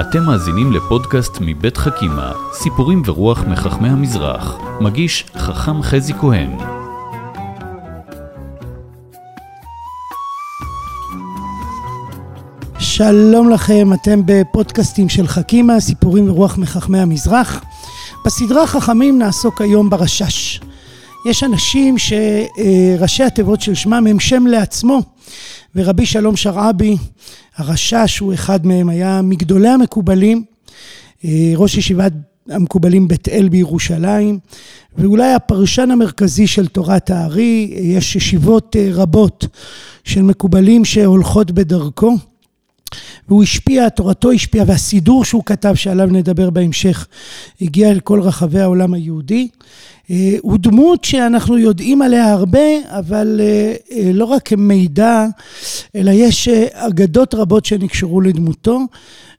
אתם מאזינים לפודקאסט מבית חכימה, סיפורים ורוח מחכמי המזרח. מגיש חכם חזי כהן. שלום לכם, אתם בפודקאסטים של חכימה, סיפורים ורוח מחכמי המזרח. בסדרה חכמים נעסוק היום ברשש. יש אנשים שראשי התיבות של שמם הם שם לעצמו, ורבי שלום שרעבי, הרשש הוא אחד מהם, היה מגדולי המקובלים, ראש ישיבת המקובלים בית אל בירושלים, ואולי הפרשן המרכזי של תורת הארי, יש ישיבות רבות של מקובלים שהולכות בדרכו. והוא השפיע, תורתו השפיעה, והסידור שהוא כתב, שעליו נדבר בהמשך, הגיע אל כל רחבי העולם היהודי. הוא דמות שאנחנו יודעים עליה הרבה, אבל לא רק כמידע, אלא יש אגדות רבות שנקשרו לדמותו,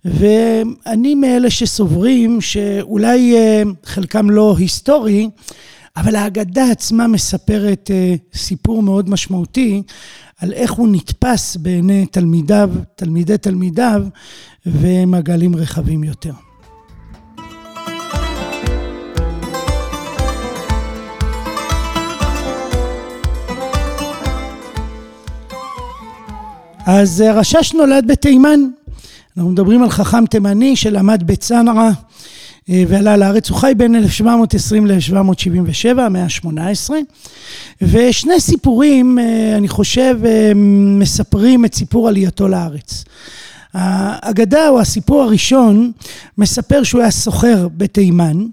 ואני מאלה שסוברים שאולי חלקם לא היסטורי, אבל האגדה עצמה מספרת סיפור מאוד משמעותי על איך הוא נתפס בעיני תלמידיו, תלמידי תלמידיו, ומעגלים רחבים יותר. אז הרשש נולד בתימן. אנחנו מדברים על חכם תימני שלמד בצנעא ועלה לארץ. הוא חי בין 1720 ל-1777, המאה ה-18. ושני סיפורים, אני חושב, מספרים את סיפור עלייתו לארץ. האגדה, או הסיפור הראשון, מספר שהוא היה סוחר בתימן.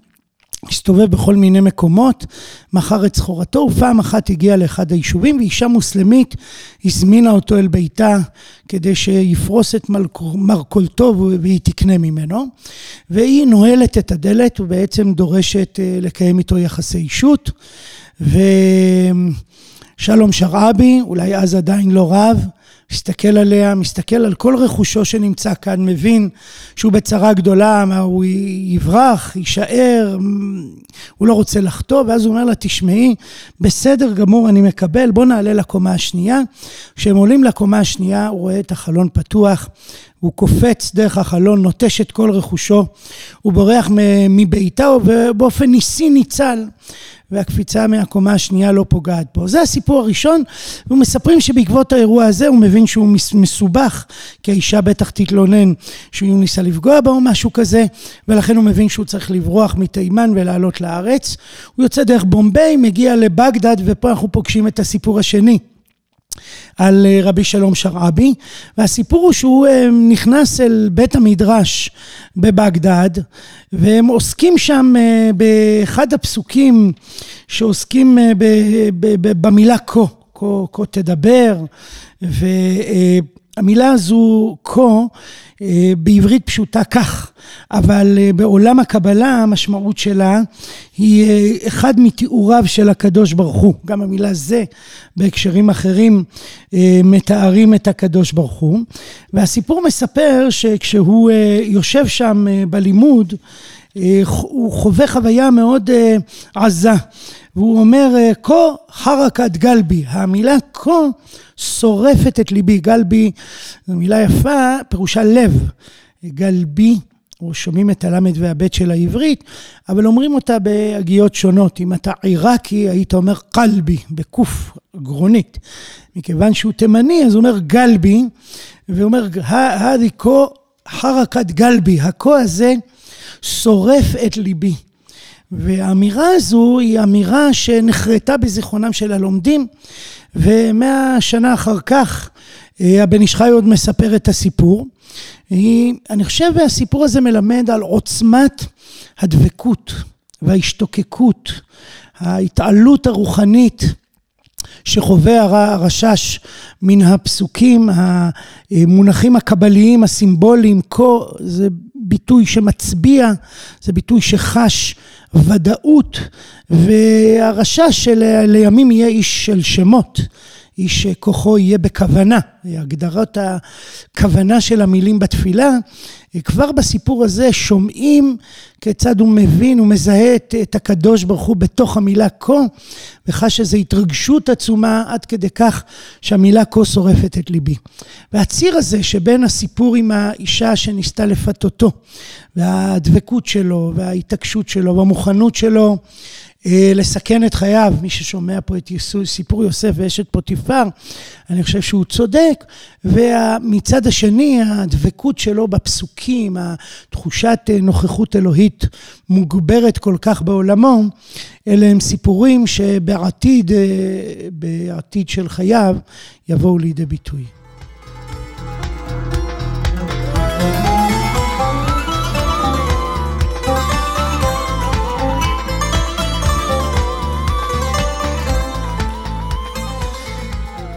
הסתובב בכל מיני מקומות, מכר את סחורתו, ופעם אחת הגיע לאחד היישובים, ואישה מוסלמית הזמינה אותו אל ביתה כדי שיפרוס את מרכולתו והיא תקנה ממנו. והיא נועלת את הדלת ובעצם דורשת לקיים איתו יחסי אישות. ושלום שרעבי, אולי אז עדיין לא רב, מסתכל עליה, מסתכל על כל רכושו שנמצא כאן, מבין שהוא בצרה גדולה, מה הוא יברח, יישאר, הוא לא רוצה לחטוא, ואז הוא אומר לה, תשמעי, בסדר גמור, אני מקבל, בוא נעלה לקומה השנייה. כשהם עולים לקומה השנייה, הוא רואה את החלון פתוח, הוא קופץ דרך החלון, נוטש את כל רכושו, הוא בורח מביתה, ובאופן ניסי ניצל. והקפיצה מהקומה השנייה לא פוגעת בו. זה הסיפור הראשון, ומספרים שבעקבות האירוע הזה הוא מבין שהוא מסובך, כי האישה בטח תתלונן שהוא ניסה לפגוע בה או משהו כזה, ולכן הוא מבין שהוא צריך לברוח מתימן ולעלות לארץ. הוא יוצא דרך בומביי, מגיע לבגדד, ופה אנחנו פוגשים את הסיפור השני. על רבי שלום שרעבי, והסיפור הוא שהוא נכנס אל בית המדרש בבגדד, והם עוסקים שם באחד הפסוקים שעוסקים במילה כה, כה תדבר, והמילה הזו כה בעברית פשוטה כך, אבל בעולם הקבלה המשמעות שלה היא אחד מתיאוריו של הקדוש ברוך הוא. גם המילה זה בהקשרים אחרים מתארים את הקדוש ברוך הוא. והסיפור מספר שכשהוא יושב שם בלימוד, הוא חווה חוויה מאוד עזה. והוא אומר, כה חרקת גלבי, המילה כה שורפת את ליבי, גלבי זו מילה יפה, פירושה לב, גלבי, או שומעים את הלמד והבית של העברית, אבל אומרים אותה בהגיות שונות, אם אתה עיראקי היית אומר קלבי, בקוף, גרונית, מכיוון שהוא תימני אז הוא אומר גלבי, והוא אומר, הדי כה חרקת גלבי, הכה הזה שורף את ליבי. והאמירה הזו היא אמירה שנחרטה בזיכרונם של הלומדים, ומאה שנה אחר כך הבן איש חי עוד מספר את הסיפור. אני חושב שהסיפור הזה מלמד על עוצמת הדבקות וההשתוקקות, ההתעלות הרוחנית שחווה הרשש מן הפסוקים, המונחים הקבליים, הסימבוליים, כה זה ביטוי שמצביע, זה ביטוי שחש ודאות, והרשש שלימים יהיה איש של שמות, איש כוחו יהיה בכוונה, הגדרת הכוונה של המילים בתפילה, כבר בסיפור הזה שומעים כיצד הוא מבין, הוא מזהה את, את הקדוש ברוך הוא בתוך המילה כה, וחש איזו התרגשות עצומה עד כדי כך שהמילה כה שורפת את ליבי. והציר הזה שבין הסיפור עם האישה שניסתה לפתותו, והדבקות שלו, וההתעקשות שלו, והמוכנות שלו, לסכן את חייו. מי ששומע פה את סיפור יוסף ואשת פוטיפר, אני חושב שהוא צודק. ומצד השני, הדבקות שלו בפסוקים, התחושת אה, נוכחות אלוהית מוגברת כל כך בעולמו, אלה הם סיפורים שבעתיד, אה, בעתיד של חייו, יבואו לידי ביטוי.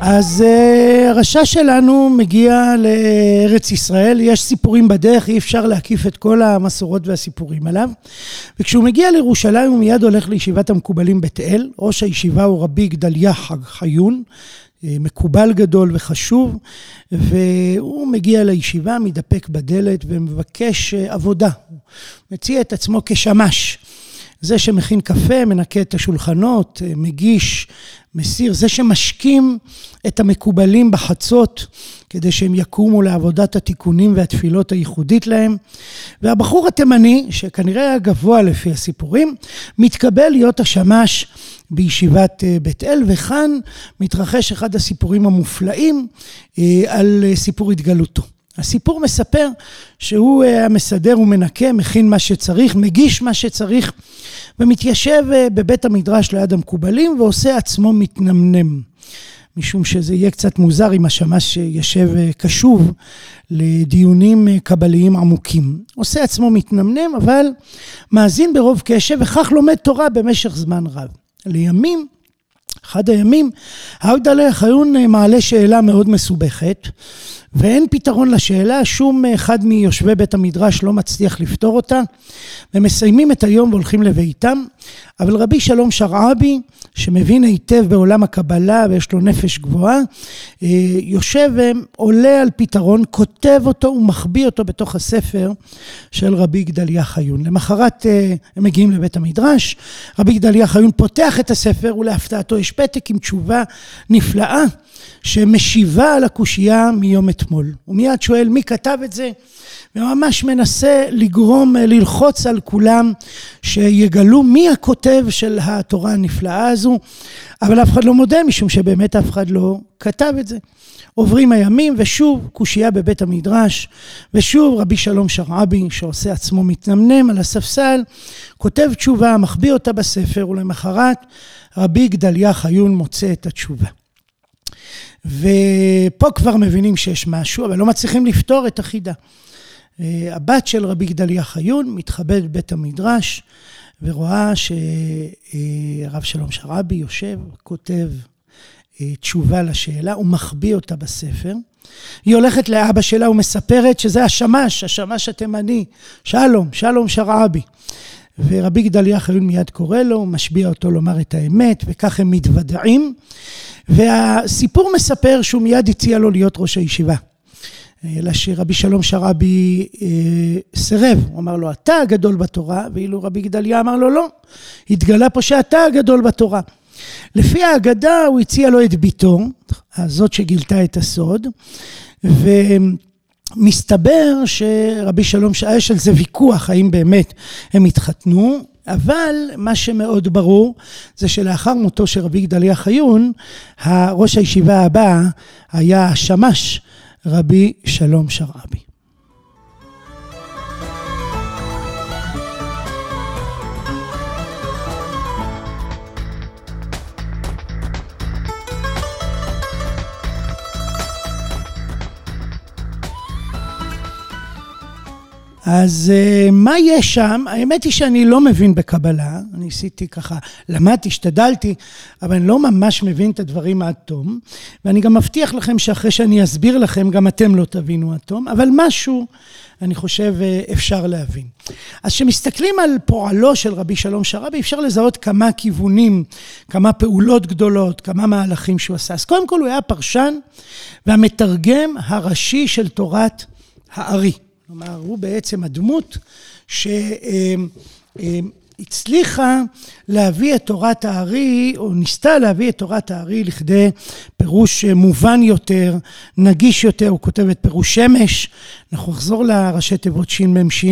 אז uh, הרשע שלנו מגיע לארץ ישראל, יש סיפורים בדרך, אי אפשר להקיף את כל המסורות והסיפורים עליו. וכשהוא מגיע לירושלים הוא מיד הולך לישיבת המקובלים בית אל, ראש הישיבה הוא רבי גדליה חיון, אה, מקובל גדול וחשוב, והוא מגיע לישיבה, מתדפק בדלת ומבקש אה, עבודה. מציע את עצמו כשמש. זה שמכין קפה, מנקה את השולחנות, מגיש, מסיר, זה שמשקים את המקובלים בחצות כדי שהם יקומו לעבודת התיקונים והתפילות הייחודית להם. והבחור התימני, שכנראה היה גבוה לפי הסיפורים, מתקבל להיות השמש בישיבת אה, בית אל, וכאן מתרחש אחד הסיפורים המופלאים אה, על אה, סיפור התגלותו. הסיפור מספר שהוא המסדר ומנקה, מכין מה שצריך, מגיש מה שצריך, ומתיישב בבית המדרש ליד המקובלים ועושה עצמו מתנמנם. משום שזה יהיה קצת מוזר אם השמש יושב קשוב לדיונים קבליים עמוקים. עושה עצמו מתנמנם, אבל מאזין ברוב קשב, וכך לומד תורה במשך זמן רב. לימים, אחד הימים, האודלה חיון מעלה שאלה מאוד מסובכת, ואין פתרון לשאלה, שום אחד מיושבי בית המדרש לא מצליח לפתור אותה, ומסיימים את היום והולכים לביתם, אבל רבי שלום שרעבי, שמבין היטב בעולם הקבלה ויש לו נפש גבוהה, אה, יושב ועולה על פתרון, כותב אותו ומחביא אותו בתוך הספר של רבי גדליה חיון. למחרת אה, הם מגיעים לבית המדרש, רבי גדליה חיון פותח את הספר ולהפתעתו יש פתק עם תשובה נפלאה. שמשיבה על הקושייה מיום אתמול. הוא מיד שואל מי כתב את זה, וממש מנסה לגרום, ללחוץ על כולם שיגלו מי הכותב של התורה הנפלאה הזו, אבל אף אחד לא מודה משום שבאמת אף אחד לא כתב את זה. עוברים הימים ושוב קושייה בבית המדרש ושוב רבי שלום שרעבי שעושה עצמו מתנמנם על הספסל כותב תשובה מחביא אותה בספר ולמחרת רבי גדליה חיון מוצא את התשובה. ופה כבר מבינים שיש משהו, אבל לא מצליחים לפתור את החידה. אה, הבת של רבי גדליה חיון מתחבאת בבית המדרש ורואה שהרב שלום שרעבי יושב, כותב אה, תשובה לשאלה, הוא מחביא אותה בספר. היא הולכת לאבא שלה ומספרת שזה השמש, השמש התימני, שלום, שלום שרעבי. ורבי גדליה חיון מיד קורא לו, משביע אותו לומר את האמת, וכך הם מתוודעים. והסיפור מספר שהוא מיד הציע לו להיות ראש הישיבה. אלא שרבי שלום שרעבי אה, סירב, הוא אמר לו, אתה הגדול בתורה, ואילו רבי גדליה אמר לו, לא, התגלה פה שאתה הגדול בתורה. לפי ההגדה הוא הציע לו את ביתו, הזאת שגילתה את הסוד, ומסתבר שרבי שלום, יש על זה ויכוח, האם באמת הם התחתנו, אבל מה שמאוד ברור זה שלאחר מותו של רבי גדליה חיון, ראש הישיבה הבא היה שמש רבי שלום שרעבי. אז מה יש שם? האמת היא שאני לא מבין בקבלה, אני עשיתי ככה, למדתי, השתדלתי, אבל אני לא ממש מבין את הדברים עד תום, ואני גם מבטיח לכם שאחרי שאני אסביר לכם, גם אתם לא תבינו עד תום, אבל משהו, אני חושב, אפשר להבין. אז כשמסתכלים על פועלו של רבי שלום שרעבי, אפשר לזהות כמה כיוונים, כמה פעולות גדולות, כמה מהלכים שהוא עשה. אז קודם כל הוא היה פרשן והמתרגם הראשי של תורת הארי. כלומר, הוא בעצם הדמות שהצליחה להביא את תורת הארי, או ניסתה להביא את תורת הארי לכדי פירוש מובן יותר, נגיש יותר, הוא כותב את פירוש שמש, אנחנו נחזור לראשי תיבות שמ"ש,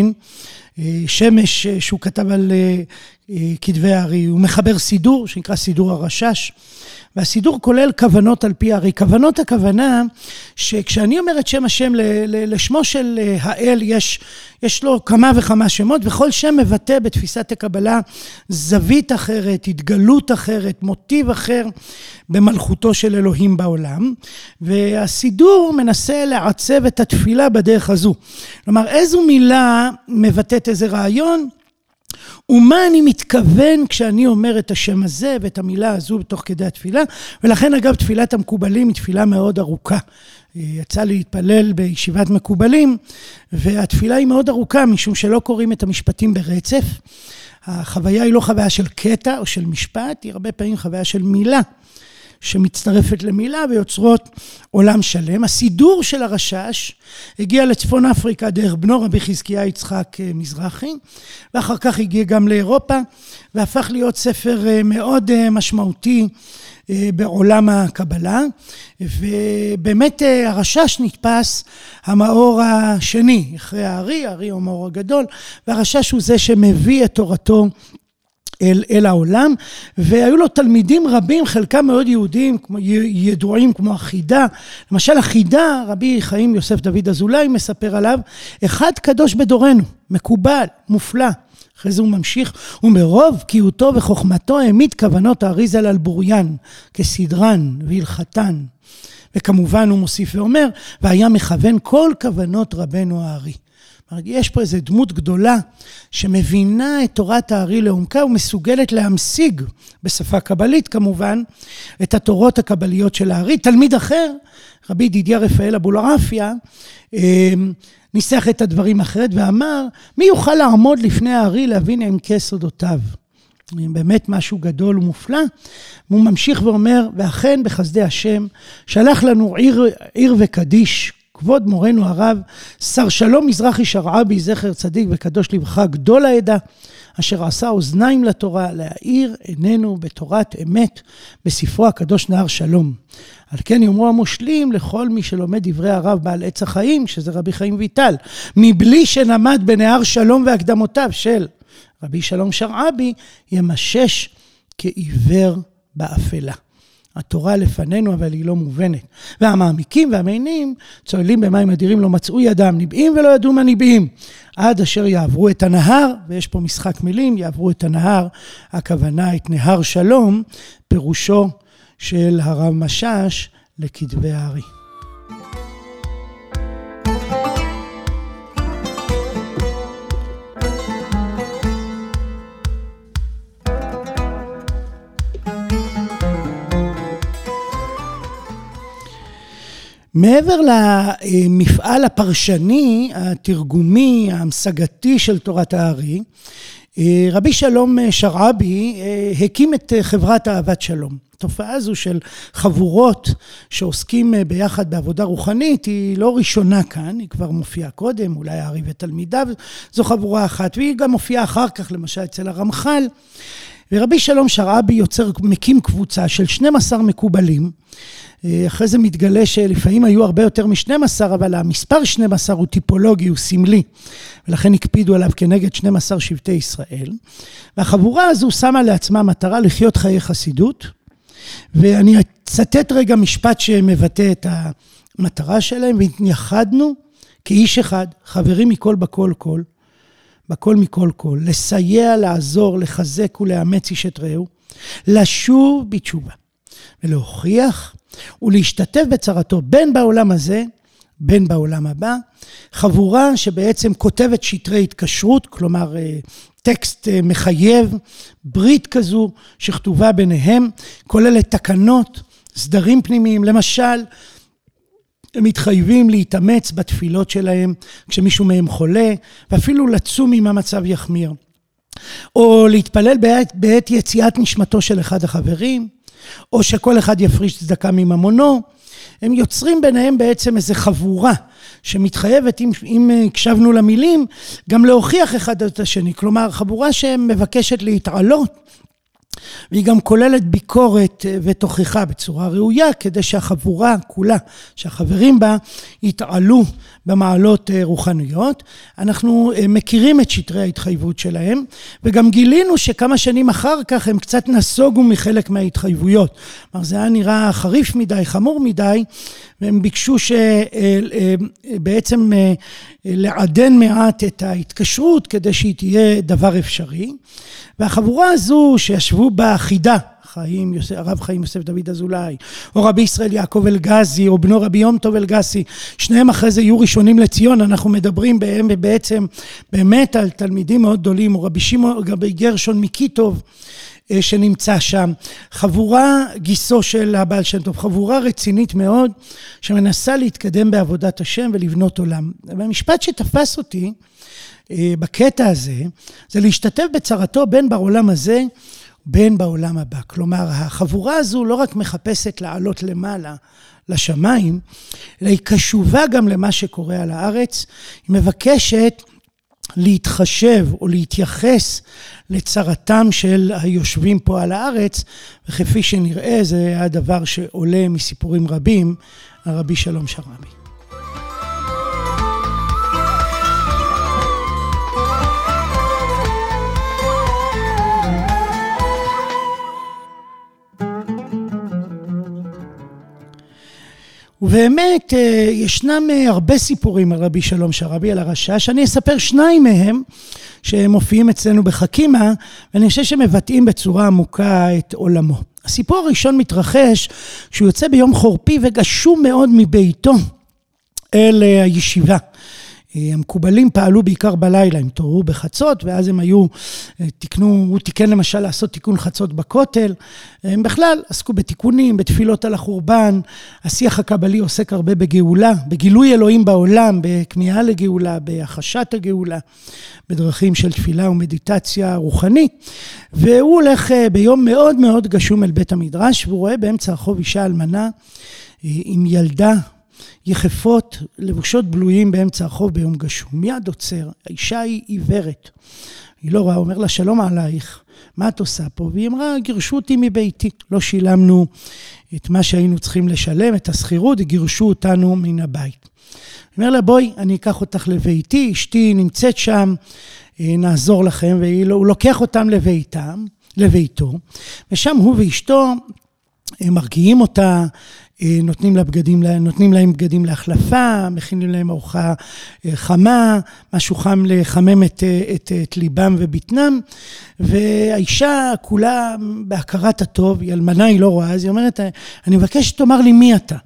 שמש שהוא כתב על כתבי הארי, הוא מחבר סידור שנקרא סידור הרשש. והסידור כולל כוונות על פי הארי. כוונות הכוונה שכשאני אומר את שם השם לשמו של האל יש, יש לו כמה וכמה שמות וכל שם מבטא בתפיסת הקבלה זווית אחרת, התגלות אחרת, מוטיב אחר במלכותו של אלוהים בעולם והסידור מנסה לעצב את התפילה בדרך הזו. כלומר איזו מילה מבטאת איזה רעיון ומה אני מתכוון כשאני אומר את השם הזה ואת המילה הזו בתוך כדי התפילה, ולכן אגב תפילת המקובלים היא תפילה מאוד ארוכה. יצא לי להתפלל בישיבת מקובלים, והתפילה היא מאוד ארוכה משום שלא קוראים את המשפטים ברצף. החוויה היא לא חוויה של קטע או של משפט, היא הרבה פעמים חוויה של מילה. שמצטרפת למילה ויוצרות עולם שלם. הסידור של הרשש הגיע לצפון אפריקה דרך בנו רבי חזקיה יצחק מזרחי, ואחר כך הגיע גם לאירופה, והפך להיות ספר מאוד משמעותי בעולם הקבלה, ובאמת הרשש נתפס המאור השני, אחרי הארי, הארי הוא המאור הגדול, והרשש הוא זה שמביא את תורתו אל, אל העולם, והיו לו תלמידים רבים, חלקם מאוד יהודים, ידועים כמו החידה. למשל החידה, רבי חיים יוסף דוד אזולאי מספר עליו, אחד קדוש בדורנו, מקובל, מופלא. אחרי זה הוא ממשיך, ומרוב בקיאותו וחוכמתו העמיד כוונות האריזל על בוריין, כסדרן והלכתן. וכמובן הוא מוסיף ואומר, והיה מכוון כל כוונות רבנו הארי. יש פה איזו דמות גדולה שמבינה את תורת הארי לעומקה ומסוגלת להמשיג, בשפה קבלית כמובן, את התורות הקבליות של הארי. תלמיד אחר, רבי ידידיה רפאל אבולעפיה, אמ, ניסח את הדברים אחרת ואמר, מי יוכל לעמוד לפני הארי להבין עמקי סודותיו? באמת משהו גדול ומופלא. והוא ממשיך ואומר, ואכן בחסדי השם, שלח לנו עיר, עיר וקדיש, כבוד מורנו הרב, שר שלום מזרחי שרעבי, זכר צדיק וקדוש לברכה, גדול העדה, אשר עשה אוזניים לתורה, להאיר עינינו בתורת אמת, בספרו הקדוש נהר שלום. על כן יאמרו המושלים לכל מי שלומד דברי הרב בעל עץ החיים, שזה רבי חיים ויטל, מבלי שנמד בנהר שלום והקדמותיו של רבי שלום שרעבי, ימשש כעיוור באפלה. התורה לפנינו, אבל היא לא מובנת. והמעמיקים והמעיינים צוללים במים אדירים, לא מצאו ידם ניבאים ולא ידעו מה ניבאים. עד אשר יעברו את הנהר, ויש פה משחק מילים, יעברו את הנהר, הכוונה את נהר שלום, פירושו של הרב משאש לכתבי הארי. מעבר למפעל הפרשני, התרגומי, ההמשגתי של תורת הארי, רבי שלום שרעבי הקים את חברת אהבת שלום. התופעה הזו של חבורות שעוסקים ביחד בעבודה רוחנית היא לא ראשונה כאן, היא כבר מופיעה קודם, אולי הארי ותלמידיו, זו חבורה אחת, והיא גם מופיעה אחר כך, למשל אצל הרמח"ל. ורבי שלום שרעבי יוצר, מקים קבוצה של 12 מקובלים. אחרי זה מתגלה שלפעמים היו הרבה יותר מ-12, אבל המספר 12 הוא טיפולוגי, הוא סמלי, ולכן הקפידו עליו כנגד 12 שבטי ישראל. והחבורה הזו שמה לעצמה מטרה לחיות חיי חסידות, ואני אצטט רגע משפט שמבטא את המטרה שלהם, והתייחדנו כאיש אחד, חברים מכל בכל כל, בכל מכל כל, לסייע, לעזור, לחזק ולאמץ איש את רעהו, לשוב בתשובה ולהוכיח ולהשתתף בצרתו, בין בעולם הזה בין בעולם הבא. חבורה שבעצם כותבת שטרי התקשרות, כלומר טקסט מחייב, ברית כזו שכתובה ביניהם, כוללת תקנות, סדרים פנימיים, למשל, הם מתחייבים להתאמץ בתפילות שלהם כשמישהו מהם חולה, ואפילו לצום אם המצב יחמיר. או להתפלל בעת, בעת יציאת נשמתו של אחד החברים, או שכל אחד יפריש צדקה מממונו. הם יוצרים ביניהם בעצם איזו חבורה שמתחייבת, אם, אם הקשבנו למילים, גם להוכיח אחד את השני. כלומר, חבורה שמבקשת להתעלות והיא גם כוללת ביקורת אה, ותוכחה בצורה ראויה, כדי שהחבורה כולה, שהחברים בה, יתעלו במעלות אה, רוחניות. אנחנו אה, מכירים את שטרי ההתחייבות שלהם, וגם גילינו שכמה שנים אחר כך הם קצת נסוגו מחלק מההתחייבויות. כלומר, זה היה נראה חריף מדי, חמור מדי, והם ביקשו שבעצם לעדן מעט את ההתקשרות כדי שהיא תהיה דבר אפשרי. והחבורה הזו שישבו בחידה, חיים, הרב חיים יוסף דוד אזולאי, או רבי ישראל יעקב אלגזי, או בנו רבי יום טוב אלגזי, שניהם אחרי זה יהיו ראשונים לציון, אנחנו מדברים בהם בעצם באמת על תלמידים מאוד גדולים, או רבי שמעון, רבי גרשון מקיטוב, אה, שנמצא שם. חבורה, גיסו של הבעל שם טוב, חבורה רצינית מאוד, שמנסה להתקדם בעבודת השם ולבנות עולם. והמשפט שתפס אותי, אה, בקטע הזה, זה להשתתף בצרתו בין בעולם הזה בין בעולם הבא. כלומר, החבורה הזו לא רק מחפשת לעלות למעלה, לשמיים, אלא היא קשובה גם למה שקורה על הארץ. היא מבקשת להתחשב או להתייחס לצרתם של היושבים פה על הארץ, וכפי שנראה זה הדבר שעולה מסיפורים רבים, הרבי שלום שרעבי. ובאמת אה, ישנם אה, הרבה סיפורים על רבי שלום שרבי, על הרשש, אני אספר שניים מהם שמופיעים אצלנו בחכימה, ואני חושב שמבטאים בצורה עמוקה את עולמו. הסיפור הראשון מתרחש כשהוא יוצא ביום חורפי וגשום מאוד מביתו אל אה, הישיבה. המקובלים פעלו בעיקר בלילה, הם התעוררו בחצות, ואז הם היו, תיקנו, הוא תיקן למשל לעשות תיקון חצות בכותל. הם בכלל עסקו בתיקונים, בתפילות על החורבן. השיח הקבלי עוסק הרבה בגאולה, בגילוי אלוהים בעולם, בכמיהה לגאולה, בהחשת הגאולה, בדרכים של תפילה ומדיטציה רוחנית. והוא הולך אה, ביום מאוד מאוד גשום אל בית המדרש, והוא רואה באמצע הרחוב אישה אלמנה אה, עם ילדה יחפות, לבושות בלויים באמצע הרחוב ביום גשום. מיד עוצר, האישה היא עיוורת. היא לא רואה, אומר לה, שלום עלייך, מה את עושה פה? והיא אמרה, גירשו אותי מביתי. לא שילמנו את מה שהיינו צריכים לשלם, את השכירות, גירשו אותנו מן הבית. אומר לה, בואי, אני אקח אותך לביתי, אשתי נמצאת שם, אה, נעזור לכם, והוא לוקח אותם לביתם, לביתו, ושם הוא ואשתו מרגיעים אותה, אה, נותנים, לה בגדים, נותנים להם בגדים להחלפה, מכינים להם ארוחה אה, חמה, משהו חם לחמם את, אה, את, את ליבם ובטנם, והאישה כולה בהכרת הטוב, היא אלמנה, היא לא רואה, אז היא אומרת, אני מבקש שתאמר לי מי אתה.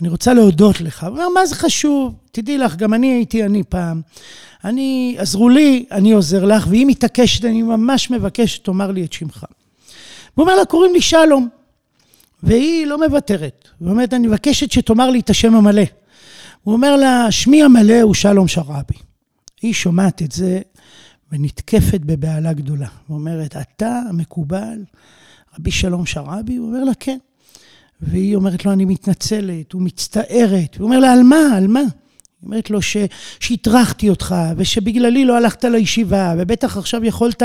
אני רוצה להודות לך. הוא אומר, מה זה חשוב? תדעי לך, גם אני הייתי אני פעם. אני, עזרו לי, אני עוזר לך, והיא מתעקשת, אני ממש מבקש שתאמר לי את שמך. הוא אומר לה, קוראים לי שלום. והיא לא מוותרת. היא אומרת, אני מבקשת שתאמר לי את השם המלא. הוא אומר לה, שמי המלא הוא שלום שרעבי. היא שומעת את זה ונתקפת בבהלה גדולה. היא אומרת, אתה המקובל, רבי שלום שרעבי? הוא אומר לה, כן. והיא אומרת לו, אני מתנצלת, הוא מצטערת. הוא אומר לה, על מה? על מה? היא אומרת לו שהטרחתי אותך, ושבגללי לא הלכת לישיבה, ובטח עכשיו יכולת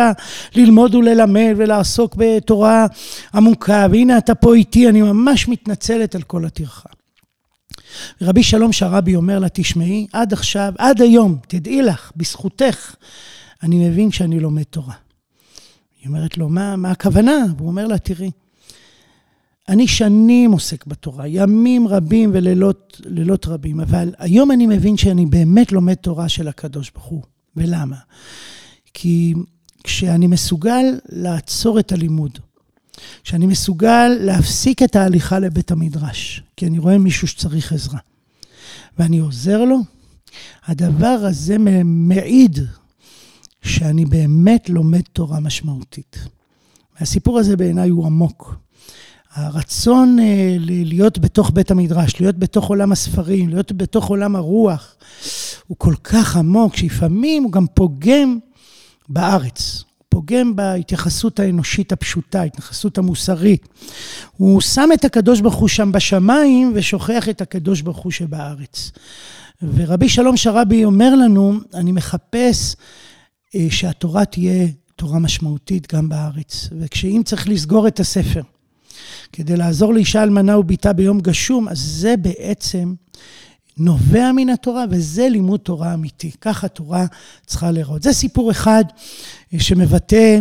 ללמוד וללמד ולעסוק בתורה עמוקה, והנה אתה פה איתי, אני ממש מתנצלת על כל הטרחה. רבי שלום שרבי אומר לה, תשמעי, עד עכשיו, עד היום, תדעי לך, בזכותך, אני מבין שאני לומד תורה. היא אומרת לו, מה, מה הכוונה? והוא אומר לה, תראי, אני שנים עוסק בתורה, ימים רבים ולילות רבים, אבל היום אני מבין שאני באמת לומד תורה של הקדוש ברוך הוא. ולמה? כי כשאני מסוגל לעצור את הלימוד, כשאני מסוגל להפסיק את ההליכה לבית המדרש, כי אני רואה מישהו שצריך עזרה, ואני עוזר לו, הדבר הזה מעיד שאני באמת לומד תורה משמעותית. והסיפור הזה בעיניי הוא עמוק. הרצון אה, להיות בתוך בית המדרש, להיות בתוך עולם הספרים, להיות בתוך עולם הרוח, הוא כל כך עמוק, שלפעמים הוא גם פוגם בארץ. הוא פוגם בהתייחסות האנושית הפשוטה, ההתייחסות המוסרית. הוא שם את הקדוש ברוך הוא שם בשמיים ושוכח את הקדוש ברוך הוא שבארץ. ורבי שלום שרבי אומר לנו, אני מחפש אה, שהתורה תהיה תורה משמעותית גם בארץ. וכשאם צריך לסגור את הספר כדי לעזור לאישה אלמנה וביתה ביום גשום, אז זה בעצם נובע מן התורה, וזה לימוד תורה אמיתי. ככה תורה צריכה להיראות. זה סיפור אחד אה, שמבטא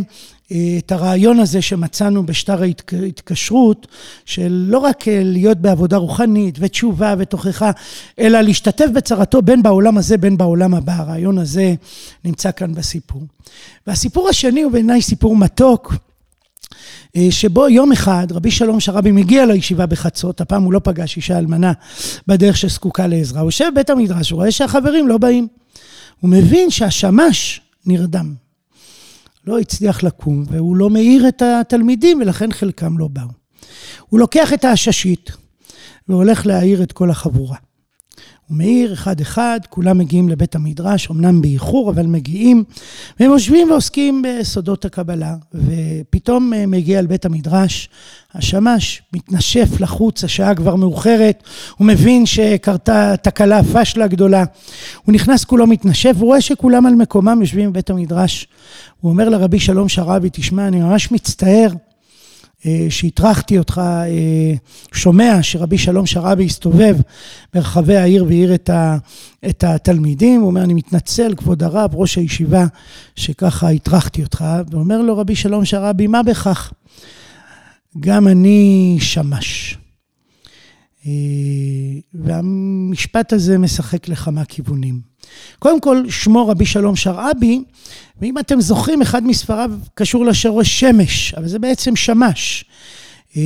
אה, את הרעיון הזה שמצאנו בשטר ההתקשרות, של לא רק אה, להיות בעבודה רוחנית ותשובה ותוכחה, אלא להשתתף בצרתו בין בעולם הזה בין בעולם הבא. הרעיון הזה נמצא כאן בסיפור. והסיפור השני הוא בעיניי סיפור מתוק. אה, שבו יום אחד רבי שלום שרבי מגיע לישיבה בחצות, הפעם הוא לא פגש אישה אלמנה בדרך שזקוקה לעזרה, הוא יושב בבית המדרש, הוא רואה שהחברים לא באים. הוא מבין שהשמש נרדם. לא הצליח לקום, והוא לא מאיר את התלמידים, ולכן חלקם לא באו. הוא לוקח את העששית והולך להעיר את כל החבורה. הוא מאיר אחד-אחד, כולם מגיעים לבית המדרש, אמנם באיחור, אבל מגיעים, והם יושבים ועוסקים בסודות הקבלה, ופתאום אה, מגיע אל בית המדרש, השמש מתנשף לחוץ, השעה כבר מאוחרת, הוא מבין שקרתה תקלה, פשלה גדולה. הוא נכנס כולו מתנשף, הוא רואה שכולם על מקומם יושבים בבית המדרש. הוא אומר לרבי שלום שרבי, תשמע, אני ממש מצטער. אה, שהטרחתי אותך, אה, שומע שרבי שלום שרבי הסתובב ברחבי העיר והעיר את, ה, את התלמידים, הוא אומר, אני מתנצל, כבוד הרב, ראש הישיבה, שככה הטרחתי אותך, ואומר לו רבי שלום שרבי, מה בכך? גם אני שמש. אה, והמשפט הזה משחק לכמה כיוונים. קודם כל, שמו רבי שלום שרעבי, ואם אתם זוכרים, אחד מספריו קשור לשורש שמש, אבל זה בעצם שמש. אה,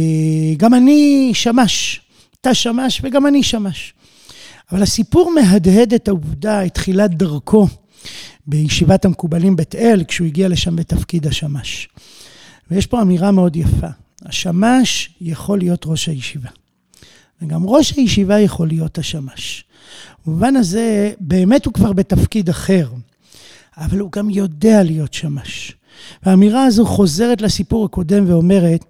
גם אני שמש, אתה שמש וגם אני שמש. אבל הסיפור מהדהד את העובדה, את תחילת דרכו בישיבת המקובלים בית אל, כשהוא הגיע לשם בתפקיד השמש. ויש פה אמירה מאוד יפה, השמש יכול להיות ראש הישיבה. וגם ראש הישיבה יכול להיות השמש. במובן הזה, באמת הוא כבר בתפקיד אחר, אבל הוא גם יודע להיות שמש. והאמירה הזו חוזרת לסיפור הקודם ואומרת,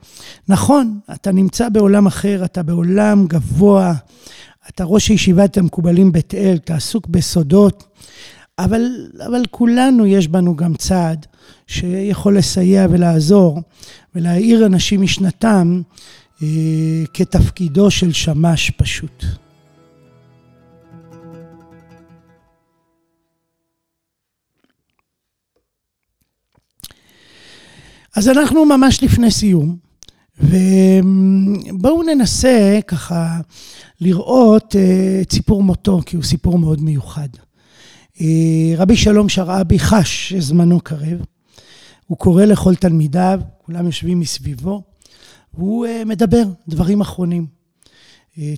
נכון, אתה נמצא בעולם אחר, אתה בעולם גבוה, אתה ראש ישיבת המקובלים בית אל, אתה עסוק בסודות, אבל, אבל כולנו יש בנו גם צעד שיכול לסייע ולעזור ולהאיר אנשים משנתם כתפקידו של שמש פשוט. אז אנחנו ממש לפני סיום, ובואו ננסה ככה לראות אה, את סיפור מותו, כי הוא סיפור מאוד מיוחד. אה, רבי שלום שרעבי חש שזמנו קרב, הוא קורא לכל תלמידיו, כולם יושבים מסביבו, והוא אה, מדבר דברים אחרונים.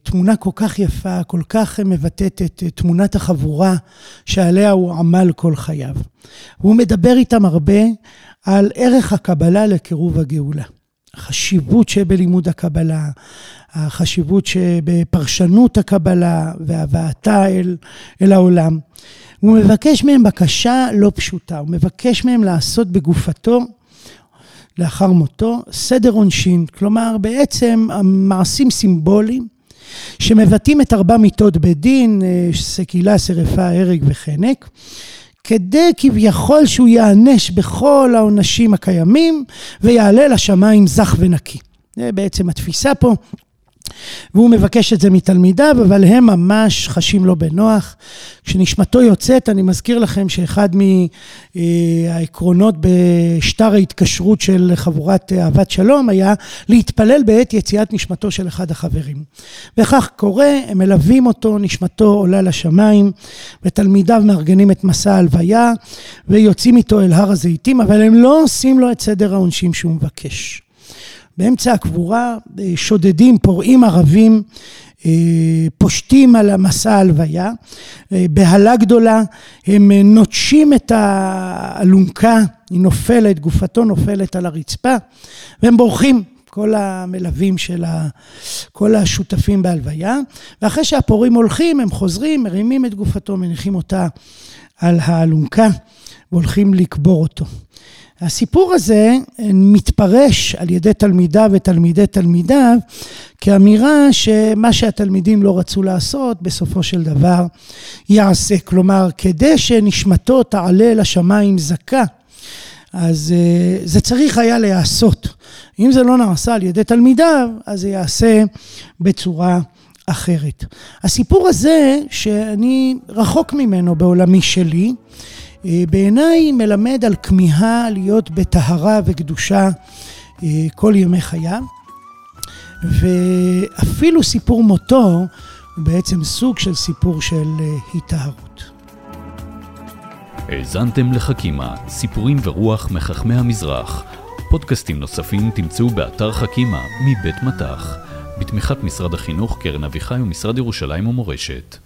תמונה כל כך יפה, כל כך מבטאת את תמונת החבורה שעליה הוא עמל כל חייו. והוא מדבר איתם הרבה על ערך הקבלה לקירוב הגאולה. החשיבות שבלימוד הקבלה, החשיבות שבפרשנות הקבלה והבאתה אל, אל העולם. הוא מבקש מהם בקשה לא פשוטה, הוא מבקש מהם לעשות בגופתו, לאחר מותו, סדר עונשין, כלומר בעצם מעשים סימבוליים שמבטאים את ארבע מיתות בית דין, אה, סקילה, שרפה, הרג וחנק. כדי כביכול שהוא ייענש בכל העונשים הקיימים ויעלה לשמיים זך ונקי. זה בעצם התפיסה פה. והוא מבקש את זה מתלמידיו, אבל הם ממש חשים לא בנוח. כשנשמתו יוצאת, אני מזכיר לכם שאחד מהעקרונות בשטר ההתקשרות של חבורת אהבת שלום היה להתפלל בעת יציאת נשמתו של אחד החברים. וכך קורה, הם מלווים אותו, נשמתו עולה לשמיים, ותלמידיו מארגנים את מסע ההלוויה, ויוצאים איתו אל הר הזיתים, אבל הם לא עושים לו את סדר העונשים שהוא מבקש. באמצע הקבורה אה, שודדים, פורעים ערבים פושטים על המסע ההלוויה, בהלה גדולה, הם נוטשים את האלונקה, היא נופלת, גופתו נופלת על הרצפה, והם בורחים. כל המלווים של ה... כל השותפים בהלוויה, ואחרי שהפורעים הולכים, הם חוזרים, מרימים את גופתו, מניחים אותה על האלונקה, והולכים לקבור אותו. הסיפור הזה מתפרש על ידי תלמידיו ותלמידי תלמידיו כאמירה שמה שהתלמידים לא רצו לעשות, בסופו של דבר יעשה. כלומר, כדי שנשמתו תעלה לשמיים זכה, אז זה צריך היה להיעשות. אם זה לא נעשה על ידי תלמידיו, אז זה ייעשה בצורה אחרת. הסיפור הזה, שאני רחוק ממנו בעולמי שלי, בעיניי מלמד על כמיהה להיות בטהרה וקדושה כל ימי חייו, ואפילו סיפור מותו הוא בעצם סוג של סיפור של היטהרות. האזנתם לחכימה, סיפורים ורוח מחכמי המזרח. פודקאסטים נוספים תמצאו באתר חכימה מבית מטח, בתמיכת משרד החינוך, קרן אביחי ומשרד ירושלים ומורשת.